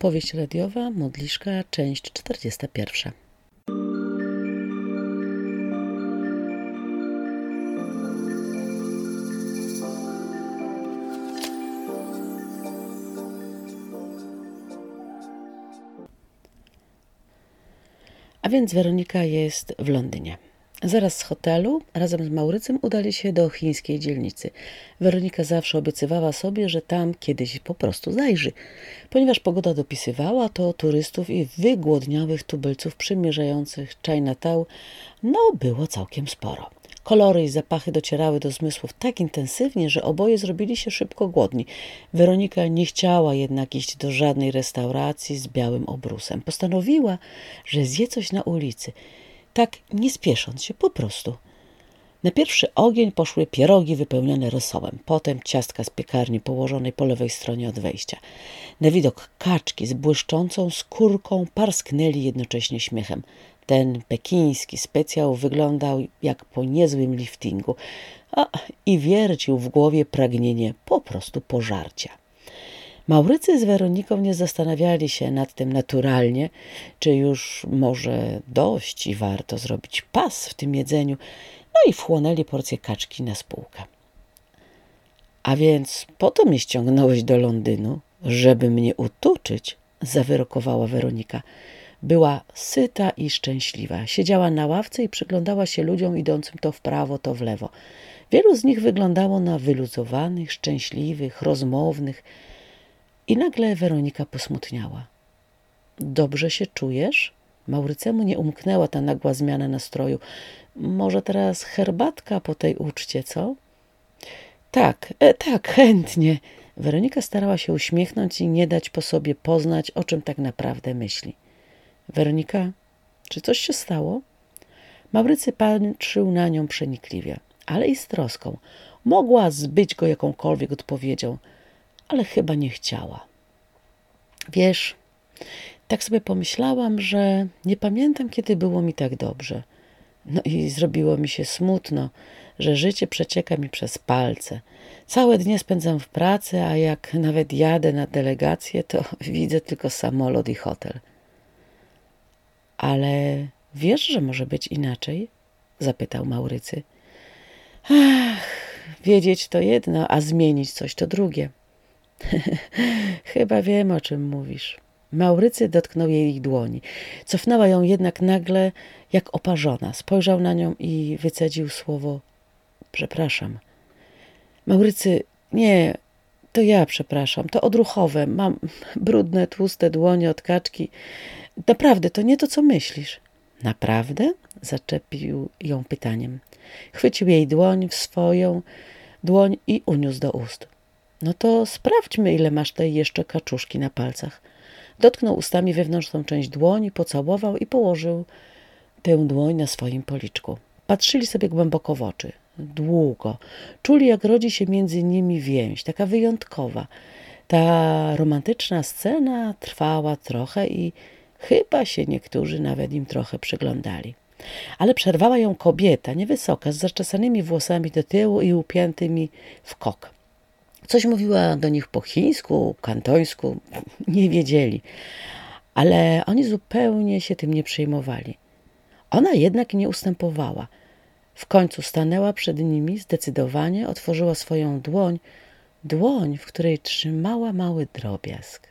Powieść radiowa, modliszka, część 41. A więc Weronika jest w Londynie. Zaraz z hotelu razem z Maurycem udali się do chińskiej dzielnicy. Weronika zawsze obiecywała sobie, że tam kiedyś po prostu zajrzy. Ponieważ pogoda dopisywała, to turystów i wygłodniałych tubylców przymierzających Chinatown no było całkiem sporo. Kolory i zapachy docierały do zmysłów tak intensywnie, że oboje zrobili się szybko głodni. Weronika nie chciała jednak iść do żadnej restauracji z białym obrusem. Postanowiła, że zje coś na ulicy – tak nie spiesząc się, po prostu. Na pierwszy ogień poszły pierogi wypełnione rosołem, potem ciastka z piekarni położonej po lewej stronie od wejścia. Na widok kaczki z błyszczącą skórką parsknęli jednocześnie śmiechem. Ten pekiński specjał wyglądał jak po niezłym liftingu, a i wiercił w głowie pragnienie po prostu pożarcia. Maurycy z Weroniką nie zastanawiali się nad tym naturalnie, czy już może dość i warto zrobić pas w tym jedzeniu, no i wchłonęli porcję kaczki na spółkę. A więc po to mnie ściągnąłeś do Londynu, żeby mnie utuczyć, zawyrokowała Weronika. Była syta i szczęśliwa. Siedziała na ławce i przyglądała się ludziom idącym to w prawo, to w lewo. Wielu z nich wyglądało na wyluzowanych, szczęśliwych, rozmownych, i nagle Weronika posmutniała. Dobrze się czujesz? Maurycemu nie umknęła ta nagła zmiana nastroju. Może teraz herbatka po tej uczcie, co? Tak, e, tak, chętnie. Weronika starała się uśmiechnąć i nie dać po sobie poznać, o czym tak naprawdę myśli. Weronika, czy coś się stało? Maurycy patrzył na nią przenikliwie, ale i z troską. Mogła zbyć go jakąkolwiek odpowiedzią – ale chyba nie chciała. Wiesz, tak sobie pomyślałam, że nie pamiętam, kiedy było mi tak dobrze. No i zrobiło mi się smutno, że życie przecieka mi przez palce. Całe dnie spędzam w pracy, a jak nawet jadę na delegację, to widzę tylko samolot i hotel. Ale wiesz, że może być inaczej? zapytał Maurycy. Ach, wiedzieć to jedno, a zmienić coś to drugie. Chyba wiem, o czym mówisz. Maurycy dotknął jej dłoni. Cofnęła ją jednak nagle, jak oparzona. Spojrzał na nią i wycedził słowo przepraszam. Maurycy, nie, to ja przepraszam. To odruchowe. Mam brudne, tłuste dłonie od kaczki. Naprawdę, to nie to, co myślisz. Naprawdę? Zaczepił ją pytaniem. Chwycił jej dłoń w swoją dłoń i uniósł do ust. No to sprawdźmy, ile masz tej jeszcze kaczuszki na palcach. Dotknął ustami wewnętrzną część dłoni, pocałował i położył tę dłoń na swoim policzku. Patrzyli sobie głęboko w oczy. Długo. Czuli, jak rodzi się między nimi więź, taka wyjątkowa. Ta romantyczna scena trwała trochę i chyba się niektórzy nawet im trochę przyglądali. Ale przerwała ją kobieta, niewysoka, z zaczesanymi włosami do tyłu i upiętymi w kok. Coś mówiła do nich po chińsku, kantońsku, nie wiedzieli, ale oni zupełnie się tym nie przejmowali. Ona jednak nie ustępowała. W końcu stanęła przed nimi, zdecydowanie otworzyła swoją dłoń, dłoń, w której trzymała mały drobiazg.